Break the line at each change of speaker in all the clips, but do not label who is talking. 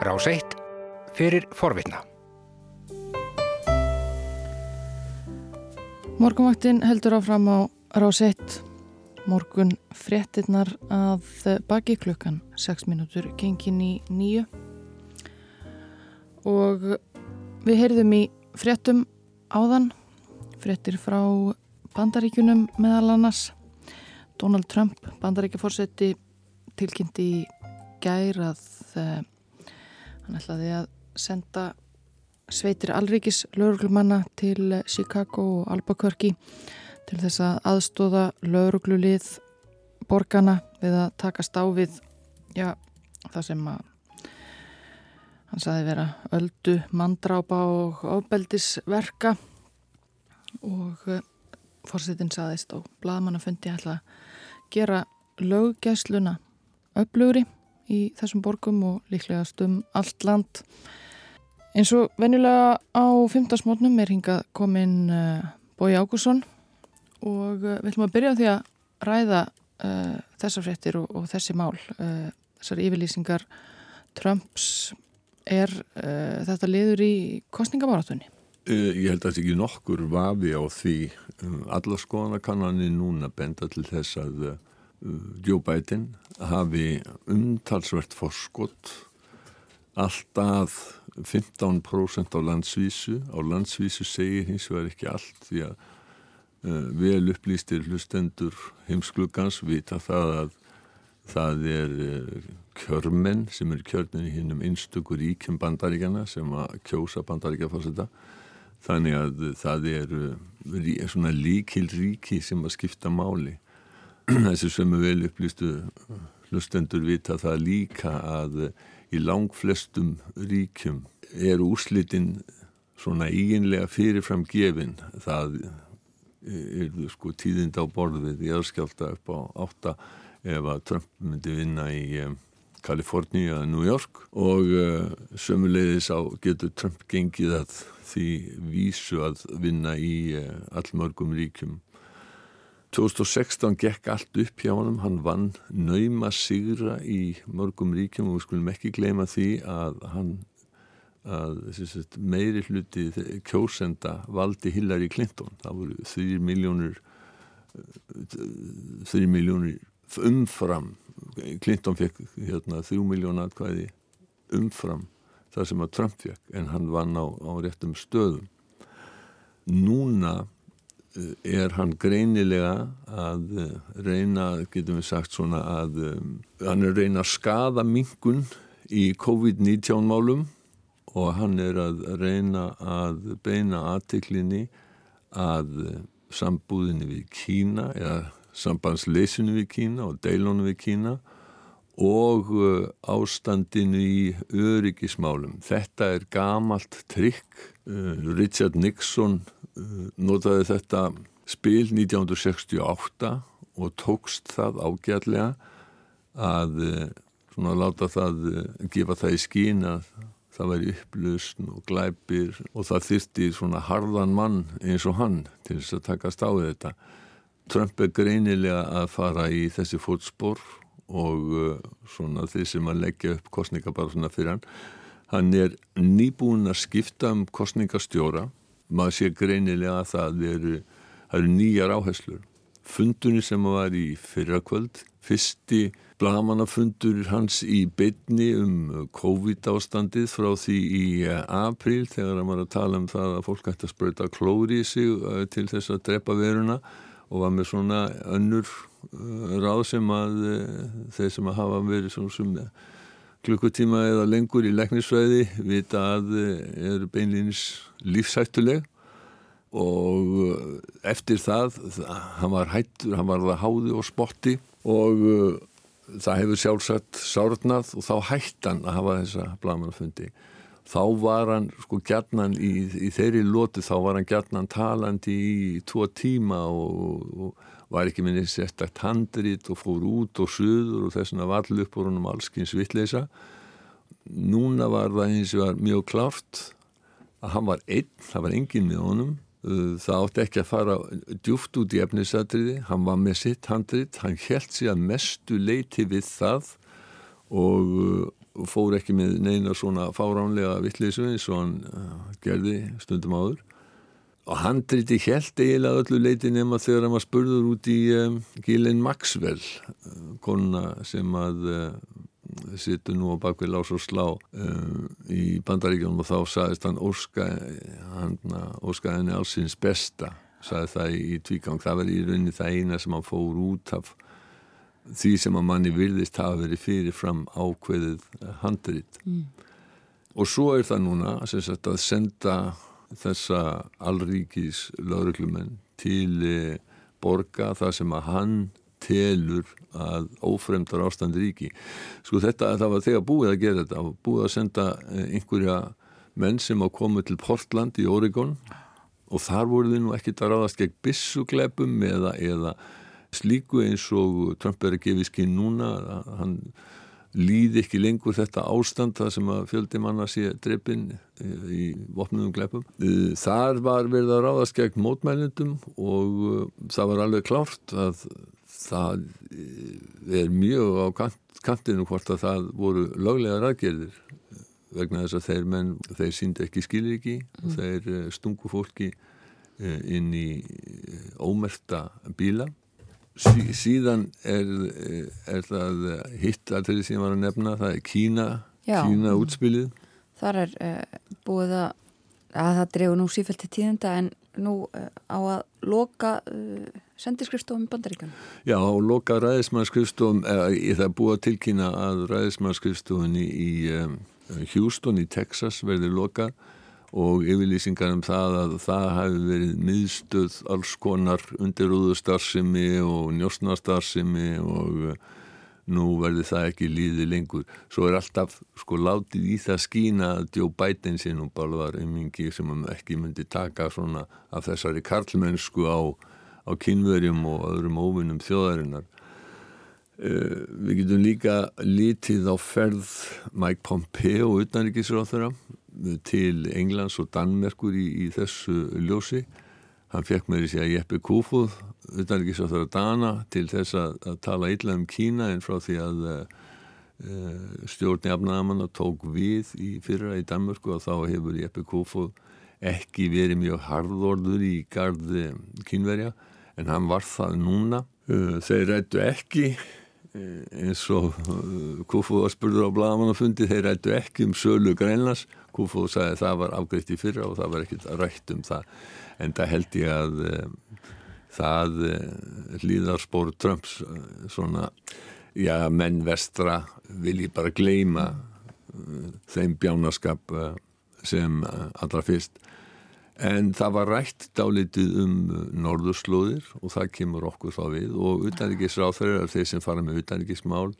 Rás 1 fyrir forvitna.
Morgunvaktin heldur áfram á Rás 1. Morgun fréttinnar að baki klukkan 6 minútur gengin í nýju. Og við heyrðum í fréttum áðan, fréttir frá bandaríkunum meðal annars. Donald Trump, bandaríkjaforsetti, tilkynnti í gær að uh, hann ætlaði að senda sveitir alríkis lauruglumanna til Chicago og Albuquerque til þess að aðstóða lauruglulið borgana við að takast á við já, það sem að hann saði vera öldu, mandrápa og ofbeldisverka. Og uh, fórsetin saðist á bladamannafundi að gera löggæsluna öflugri í þessum borgum og líklega stum allt land. Eins og venjulega á 15. mótnum er hingað komin uh, Bói Ágússon og uh, við ætlum að byrja á því að ræða uh, þessar fréttir og, og þessi mál. Þessar yfirlýsingar Trumps er þetta liður í kostningamáratunni?
Ég held að ekki nokkur vafi á því um, alla skoðanakannanir núna benda til þess að Joe Biden hafi umtalsvert forskott alltaf 15% á landsvísu. Á landsvísu segir hins vegar ekki allt því að uh, vel upplýstir hlustendur heimsklugans vita það að það er uh, kjörmenn sem er kjörnin í hinnum einstökur ríkjum bandaríkjana sem að kjósa bandaríkjafásita þannig að það er uh, svona líkil ríki sem að skipta máli þessi sem er vel upplýstu hlustendur vita það líka að í langflestum ríkjum er úrslitin svona eiginlega fyrirfram gefin. Það er sko tíðind á borðið í aðskjálta upp á átta ef að Trump myndi vinna í um, Kaliforníu eða New York og uh, sömulegðis á getur Trump gengið að því vísu að vinna í uh, allmörgum ríkjum 2016 gekk allt upp hjá hann, hann vann nauma sigra í mörgum ríkjum og við skulum ekki gleyma því að hann að sagt, meiri hluti kjósenda valdi Hillary Clinton. Það voru þrjir miljónir þrjir miljónir umfram. Clinton fekk hérna, þrjú miljónu atkvæði umfram það sem að Trump fekk en hann vann á, á réttum stöðum. Núna er hann greinilega að eh, reyna, getum við sagt svona að um, hann er reyna að skada mingun í COVID-19 málum og hann er að reyna að beina aðtiklinni að sambúðinni við Kína eða sambandsleysinu við Kína og deilónu við Kína og ástandinu í öryggismálum. Þetta er gamalt trikk. Richard Nixon Eh, notaði þetta spil 1968 og tókst það ágætlega að eh, svona láta það, eh, gefa það í skín að það væri upplustn og glæpir og það þyrti svona harðan mann eins og hann til þess að takast á þetta. Trump er greinilega að fara í þessi fótspor og svona þeir sem að leggja upp kostninga bara svona fyrir hann. Hann er nýbúin að skipta um kostningastjóra maður sé greinilega að það eru, það eru nýjar áherslur. Fundunni sem var í fyrrakvöld, fyrsti blagamannafundur hans í beitni um COVID ástandið frá því í april þegar hann var að tala um það að fólk ætti að spröyta klóri í sig eh, til þess að drepa veruna og var með svona önnur eh, ráð sem að eh, þeir sem að hafa verið svona sem klukkutíma eða lengur í leknisvæði vita að er beinlýnis lífsættuleg og uh, eftir það, hann var hættur, hann var það háði og spotti og uh, það hefur sjálfsagt sárnað og þá hætt hann að hafa þessa blagamannafundi. Þá var hann sko gætnan í, í þeirri lóti, þá var hann gætnan talandi í tvo tíma og, og var ekki minni sérstakt handrit og fór út og suður og þess vegna var allir upp og húnum allskins vittleisa. Núna var það eins og var mjög klárt að hann var einn, það var enginn með honum. Uh, það átti ekki að fara djúft út í efnisatriði, hann var með sitt handrit, hann held sig að mestu leiti við það og, fór ekki með neina svona fáránlega vittleysu eins og hann uh, gerði stundum áður og hann driti helt eiginlega öllu leiti nema þegar hann var spurður út í um, Gilin Maxwell uh, konuna sem að uh, sittu nú á bakvið lás og slá um, í bandaríkjónum og þá sagðist hann óska hann óska henni allsins besta sagði það í, í tvígang. Það var í rauninni það eina sem hann fór út af því sem að manni virðist hafa verið fyrir fram ákveðið handrit. Mm. og svo er það núna sagt, að senda þessa allríkis lauruglumenn til eh, borga það sem að hann telur að ófremdar ástand ríki. Sko þetta, það var þegar búið að gera þetta, búið að senda eh, einhverja menn sem á komu til Portland í Oregon og þar voru þið nú ekkit að ráðast gegn bissugleipum eða, eða slíku eins og Trump er að gefa í skinn núna, hann líði ekki lengur þetta ástand það sem að fjöldi manna sé dreppin eh, í vopnum gleipum. Eh, þar var verið að ráðast gegn mótmælindum og það var alveg klárt að það eh, er mjög á kant, kantinu hvort að það voru löglega ræðgerðir vegna þess að þeir menn, þeir síndi ekki skilir ekki mm. og þeir eh, stungu fólki eh, inn í ómerta bíla sí, síðan er, er það hitt að þeirri sem ég var að nefna það er Kína, Já. Kína útspilið
Þar er uh, búið að, að það drefur nú sífælt til tíðenda en nú uh, á að loka uh, sendiskrifstofum í bandaríkan?
Já, og loka ræðismannskrifstofum, eða það er búið að tilkynna að ræðismannskrifstofunni í um, Houston í Texas verður loka og yfirlýsingar um það að það hafi verið miðstöð alls konar undirúðustarsimi og njósnastarsimi og uh, nú verður það ekki líði lengur. Svo er alltaf sko látið í það skína að Joe Biden sinn og bara var einmingi sem ekki myndi taka svona af þessari karlmennsku á á kynverjum og öðrum óvinnum þjóðarinnar. Uh, við getum líka litið á ferð Mike Pompeo utanrikisráþara til Englands og Danmerkur í, í þessu ljósi. Hann fekk með því að Jeppe Kofod utanrikisráþara Dana til þess að, að tala illa um Kína en frá því að uh, stjórn jafnaðamanna tók við í fyrra í Danmörku og þá hefur Jeppe Kofod ekki verið mjög harðorður í gardi kynverja en hann var það núna þeir rættu ekki eins og uh, Kufo var spurður á blagamannafundi þeir rættu ekki um sölu greinlas Kufo sagði að það var afgreitt í fyrra og það var ekkert rætt um það. En það held ég að það hlýðarspór Trumps svona já menn vestra vil ég bara gleima þeim bjánaskap sem allra fyrst En það var rætt dálitið um norðurslóðir og það kemur okkur þá við og utanrikiðsráþærar er þeir sem fara með utanrikiðsmál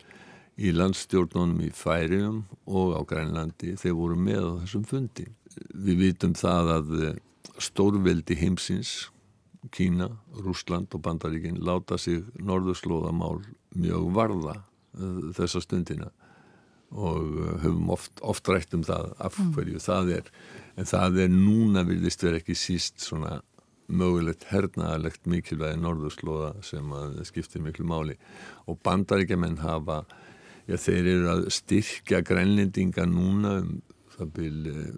í landstjórnunum í Færium og á Grænlandi þeir voru með á þessum fundi. Við vitum það að uh, stórveldi heimsins, Kína, Rúsland og Bandaríkinn láta sig norðurslóðamál mjög varða uh, þessa stundina og höfum oft, oft rætt um það af mm. hverju mm. það er en það er núna vilist verið ekki síst svona mögulegt hernaðalegt mikilvægi norðurslóða sem að skiptir miklu máli og bandaríkjaman hafa já þeir eru að styrkja grænlendinga núna um það byrj eh,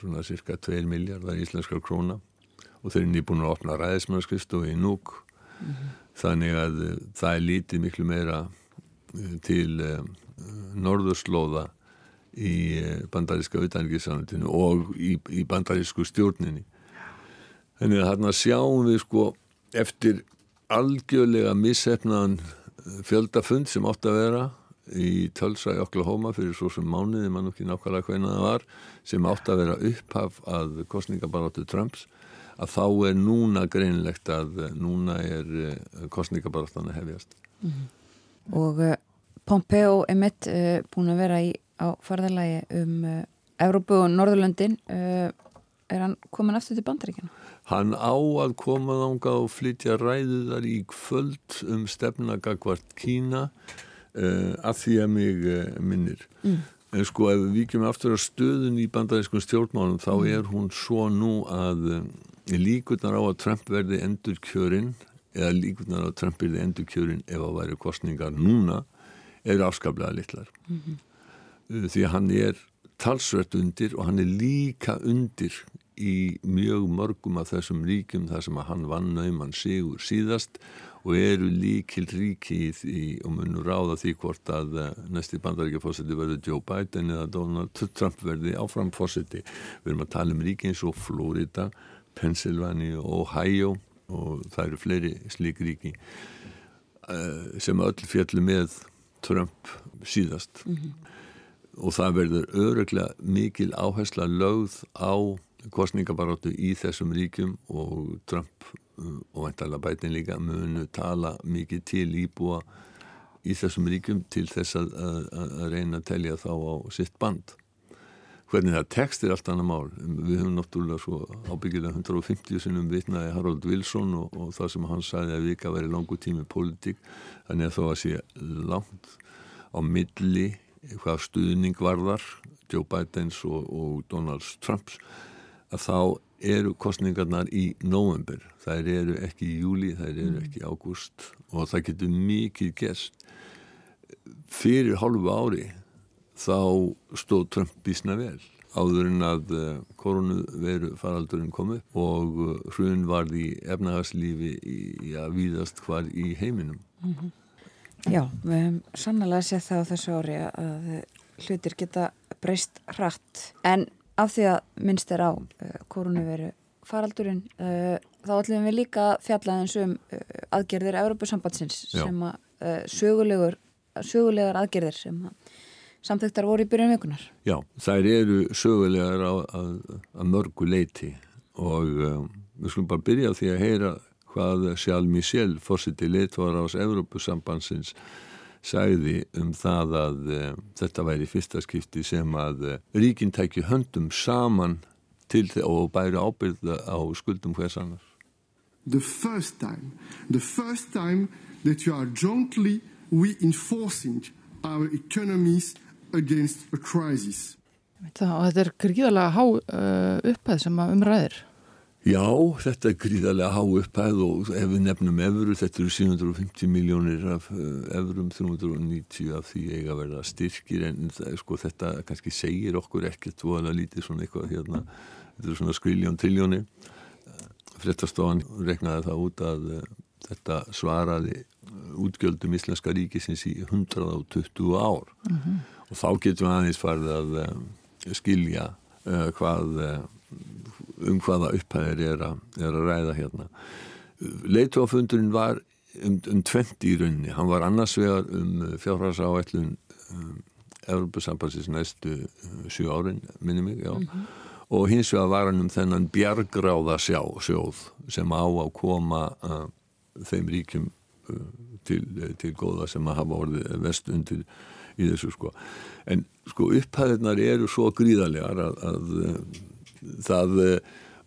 svona cirka 2 miljardar íslenskar króna og þeir eru nýbúin að opna ræðismannskristu í núk mm -hmm. þannig að eh, það er lítið miklu meira til norðurslóða í eh, bandaríska auðvitaðingiðsánutinu og í, í bandarísku stjórninni. Þannig að hérna sjáum við sko eftir algjörlega missefnaðan eh, fjöldafund sem átt að vera í tölsa í Oklahoma fyrir svo sem mánuði, mann ekki nákvæmlega hvernig það var, sem átt að vera upphaf að kostningabarátu Trumps, að þá er núna greinlegt að eh, núna er kostningabarátana hefjast.
Mm -hmm. Og Pompeo mitt uh, búin að vera í á farðalagi um uh, Európu og Norðurlöndin uh, er hann komin aftur til bandaríkina?
Hann á að koma þánga og flytja ræðuðar í kvöld um stefnagagvart Kína að því að mig minnir mm. en sko ef við vikjum aftur að stöðun í bandarískun stjórnmálum þá mm. er hún svo nú að líkurnar á að Trump verði endur kjörinn eða líkurnar á að Trump verði endur kjörinn ef það væri kostningar núna eru afskaplega litlar mm -hmm. því að hann er talsvert undir og hann er líka undir í mjög mörgum af þessum ríkjum þar sem að hann vann nauman sigur síðast og eru líkil ríki í og munur ráða því hvort að eh, næsti bandaríkjafósiti verður Joe Biden eða Donald Trump verði áframfósiti. Við erum að tala um ríki eins og Florida, Pennsylvania Ohio og það eru fleiri slík ríki eh, sem öll fjallu með Trump síðast. Mm -hmm. Og það verður öruglega mikil áhersla lögð á kostningabaróttu í þessum ríkjum og Trump uh, og veintalega bætin líka munu tala mikið til íbúa í þessum ríkjum til þess að, að, að reyna að telja þá á sitt band hvernig það text er allt annað mál. Við höfum náttúrulega svo ábyggilega 150 sinum vitnaði Harold Wilson og, og það sem hann sagði að vika veri langu tími politík þannig að þó að sé langt á milli hvað stuðning varðar Joe Bidens og, og Donald Trumps að þá eru kostningarnar í november, þær eru ekki í júli, þær eru mm. ekki í ágúst og það getur mikið gest fyrir hálfu ári þá stóð Trump bísna vel áður en að uh, koronu veru faraldurinn komu og uh, hrun varð í efnahagslífi í, að víðast hvar í heiminum. Mm -hmm.
Já, við hefum sannlega sett það á þessu ári að hlutir geta breyst hratt. En af því að minnst er á uh, koronaviru faraldurinn þá ætlum við líka fjallaðins um aðgerðir Európusambandsins sem að sögulegur sögulegar aðgerðir sem að samþektar voru í byrjun vikunar.
Já, þær eru sögulegar að, að mörgu leiti og um, við skulum bara byrja því að heyra hvað Sjálf Michel, fórsiti leitvar ás Európusambandsins sagði um það að uh, þetta væri fyrsta skipti sem að uh, ríkinn tæki höndum saman til og bæri ábyrða á skuldum hvers annars.
The first time, the first time that you are jointly reinforcing our economies against a crisis.
Það, og þetta er gríðalega há uh, upphæð sem umræðir.
Já, þetta er gríðarlega há upphæð og ef við nefnum efru, þetta eru 750 miljónir af efrum, 390 af því eiga að verða styrkir en sko, þetta kannski segir okkur ekkert voðalega lítið svona eitthvað hérna, þetta er svona skriljón, triljóni. Frettastofan regnaði það út að uh, þetta svaraði útgjöldum Íslenska ríkisins í 120 ár mm -hmm. Og þá getum við aðeins farið að uh, skilja uh, hvað um hvaða upphæðir er, er að ræða hérna. Leitofundurinn var um, um 20 í rauninni, hann var annars vegar um fjárhagsáætlun um, Európa-sambansins næstu uh, sjú árin, minni mig, já. Mm -hmm. Og hins vegar var hann um þennan bjargráða sjá, sjóð sem á að koma uh, þeim ríkjum uh, til, til góða sem að hafa orðið vest undir í þessu sko. En sko upphæðirnar eru svo gríðarlegar að, að það eh,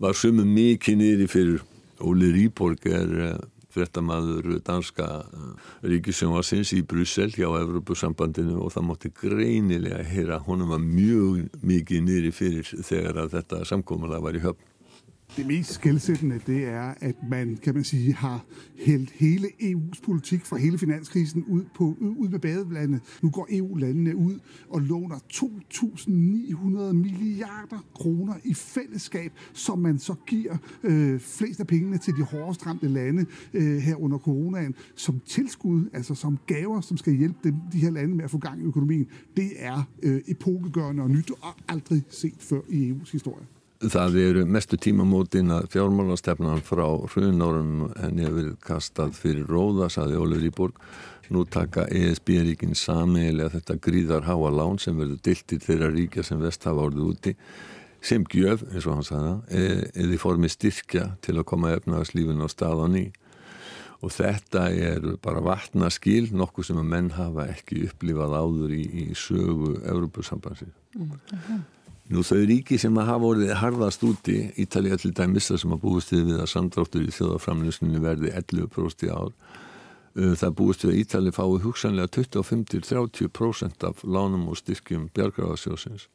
var sumum mikið nýri fyrir Óli Rýborg er eh, frettamæður danska eh, ríkisjónvarsins í Brussel hjá Evropasambandinu og það mótti greinilega heyra honum var mjög mikið nýri fyrir þegar að þetta samkómulega var í höfn
Det mest skældsættende, det er, at man, kan man sige, har hældt hele EU's politik fra hele finanskrisen ud, på, ud med badelandet. Nu går EU-landene ud og låner 2.900 milliarder kroner i fællesskab, som man så giver øh, flest af pengene til de hårdest ramte lande øh, her under coronaen, som tilskud, altså som gaver, som skal hjælpe dem, de her lande med at få gang i økonomien. Det er øh, epokegørende og nyt og aldrig set før i EU's historie.
Það eru mestu tímamótin að fjármálastefnan frá hrunórum henni hefur verið kastað fyrir róða, saði Ólið Rýborg. Nú taka ESB-ríkin samiðilega þetta gríðar háa lán sem verður diltir þeirra ríkja sem vest hafa orðið úti sem gjöf, eins og hann sagða, eða í formi styrkja til að koma efnagslífin á stað á ný. Og þetta er bara vatnaskil, nokkuð sem að menn hafa ekki upplifað áður í, í sögu Európusambansið. Mm -hmm. Nú þau ríki sem að hafa orðið harðast úti, Ítalija til dæmis þar sem að búist við að samdráttur í þjóðaframlýsninni verði 11% í ár. Uh, það búist við að Ítalija fái hugsanlega 25-30% af lánum og styrkjum bjargráðasjósins.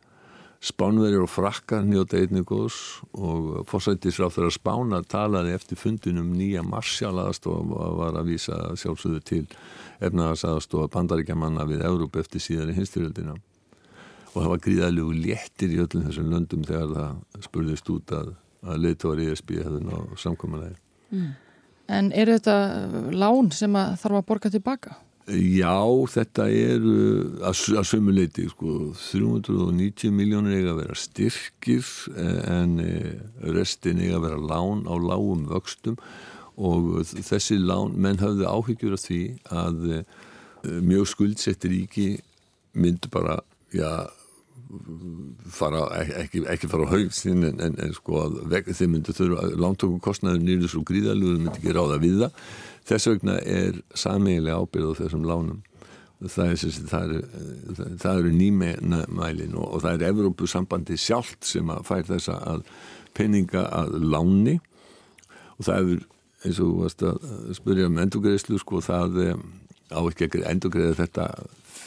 Spánverðir og frakkar njóta einnig góðs og fórsættisráð þeirra spána talaði eftir fundinum nýja marsjalaðastof og var að vísa sjálfsögðu til efnaðarsaðastofa bandaríkjamanna við Európa eftir síðari hinstyrjöldina og það var gríðalegu léttir í öllum þessum löndum þegar það spurðist út að, að leiðtóri ESB hefði ná samkominlega. Mm.
En er þetta lán sem að þarf að borga tilbaka?
Já, þetta eru að, að sömuleiti, sko, 390 miljónir eiga að vera styrkir eh, en eh, restin eiga að vera lán á lágum vöxtum og þessi lán, menn hafði áhyggjur af því að eh, mjög skuldsettir ríki myndi bara, já, fara, ekki, ekki fara á haugstinn en, en, en sko að veg, þeir myndi þurfa, lántökum kostnaður nýrið svo gríðalugur myndi ekki ráða við það. Þess vegna er sameigilega ábyrð á þessum lánum. Það, er, það, er, það eru nýmælin og, og það er Evrópusambandi sjálft sem að fær þessa að peninga að láni. Og það er eins og að spyrja um endurgreðslu sko það eh, á ekki að endurgreða þetta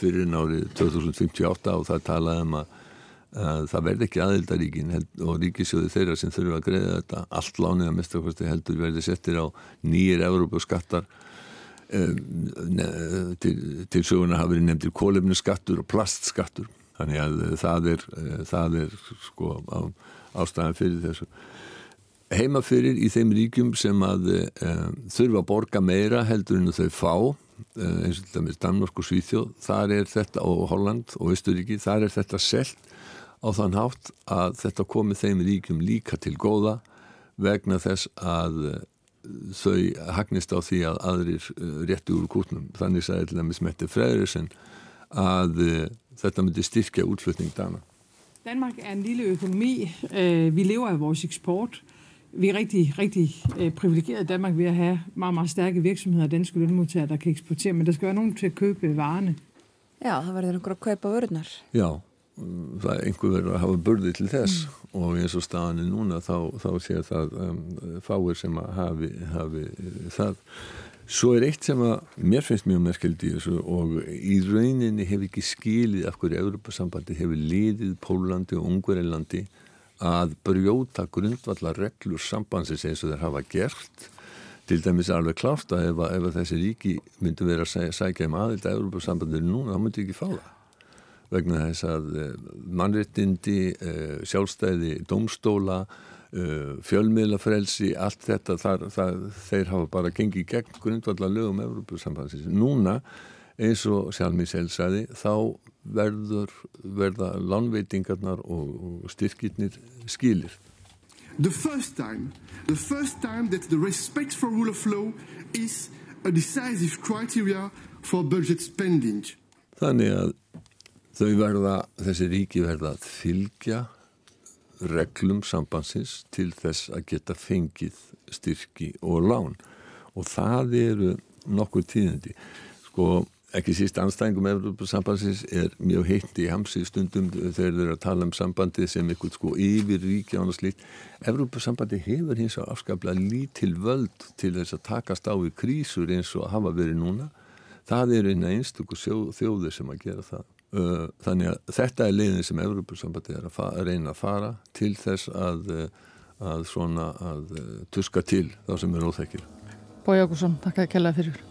fyrir nárið 2058 og það talaði um að, að það verði ekki aðildaríkin og ríkisjóði þeirra sem þurfa að greiða þetta. Allt lánið að mistakosti heldur verði settir á nýjir Európa-skattar til, til söguna hafi verið nefndir kólefnisskattur og plastskattur. Þannig að það er, það er sko á, ástæðan fyrir þessu. Heima fyrir í þeim ríkjum sem að um, þurfa að borga meira heldur en þau fá Eh, eins og til dæmis Danmark og Svíþjóð þar er þetta, og Holland og Östuríki þar er þetta selt á þann hátt að þetta komi þeim ríkjum líka til góða vegna þess að eh, þau hagnist á því að aðrir eh, rétti úr kútnum. Þannig sagði til dæmis Mette Frederiksen að þetta myndi styrkja útflutning dana.
Danmark er en lille økonomi. Vi lever af vores eksport vi er rigtig, rigtig øh, privilegeret i Danmark ved at have meget, meget stærke virksomheder og danske lønmodtagere, der kan eksportere, men der skal være nogen til at købe varerne.
Já, það verður einhver að kaupa vörðnar.
Já, það er einhver verður að hafa börði til þess mm. og eins og staðan er núna þá, þá sér það um, fáir sem að hafi, hafi það. Svo er eitt sem að mér finnst mjög merkeld í þessu og í rauninni hefur ekki skilið af hverju Európa-sambandi hefur liðið Pólandi og Ungverilandi að brjóta grundvallar reglur sambansins eins og þeir hafa gert til dæmis alveg klárt að ef, ef þessi ríki myndi vera að sæ, sækja um aðild að Európa-sambandinu núna, þá myndi ekki fá það vegna þess að eh, mannréttindi, eh, sjálfstæði domstóla, eh, fjölmiðlafrelsi, allt þetta þar, þar, þeir hafa bara gengið gegn grundvallar lögum Európa-sambandsins. Núna eins og Sjálfmíð Selsæði þá verður verða lánveitingarnar og, styrkirnir skilir.
The first time, the first time that the respect for rule of law is a decisive criteria for budget spending.
Þannig að þau verða, þessi ríki verða að fylgja reglum sambansins til þess að geta fengið styrki og lán og það eru nokkur tíðindi. Sko ekki síst anstæðingum Evropasambansins er mjög heitt í hamsi stundum þegar þeir eru að tala um sambandi sem eitthvað sko yfir ríkja og slíkt. Evropasambandi hefur hins að afskapla lítil völd til þess að takast á í krísur eins og hafa verið núna. Það er eina einstöku þjóðir sem að gera það. Þannig að þetta er leiðin sem Evropasambandi er að reyna að fara til þess að, að að tuska til þá sem er óþekkir.
Bói Ágússon, takk að kella fyrir.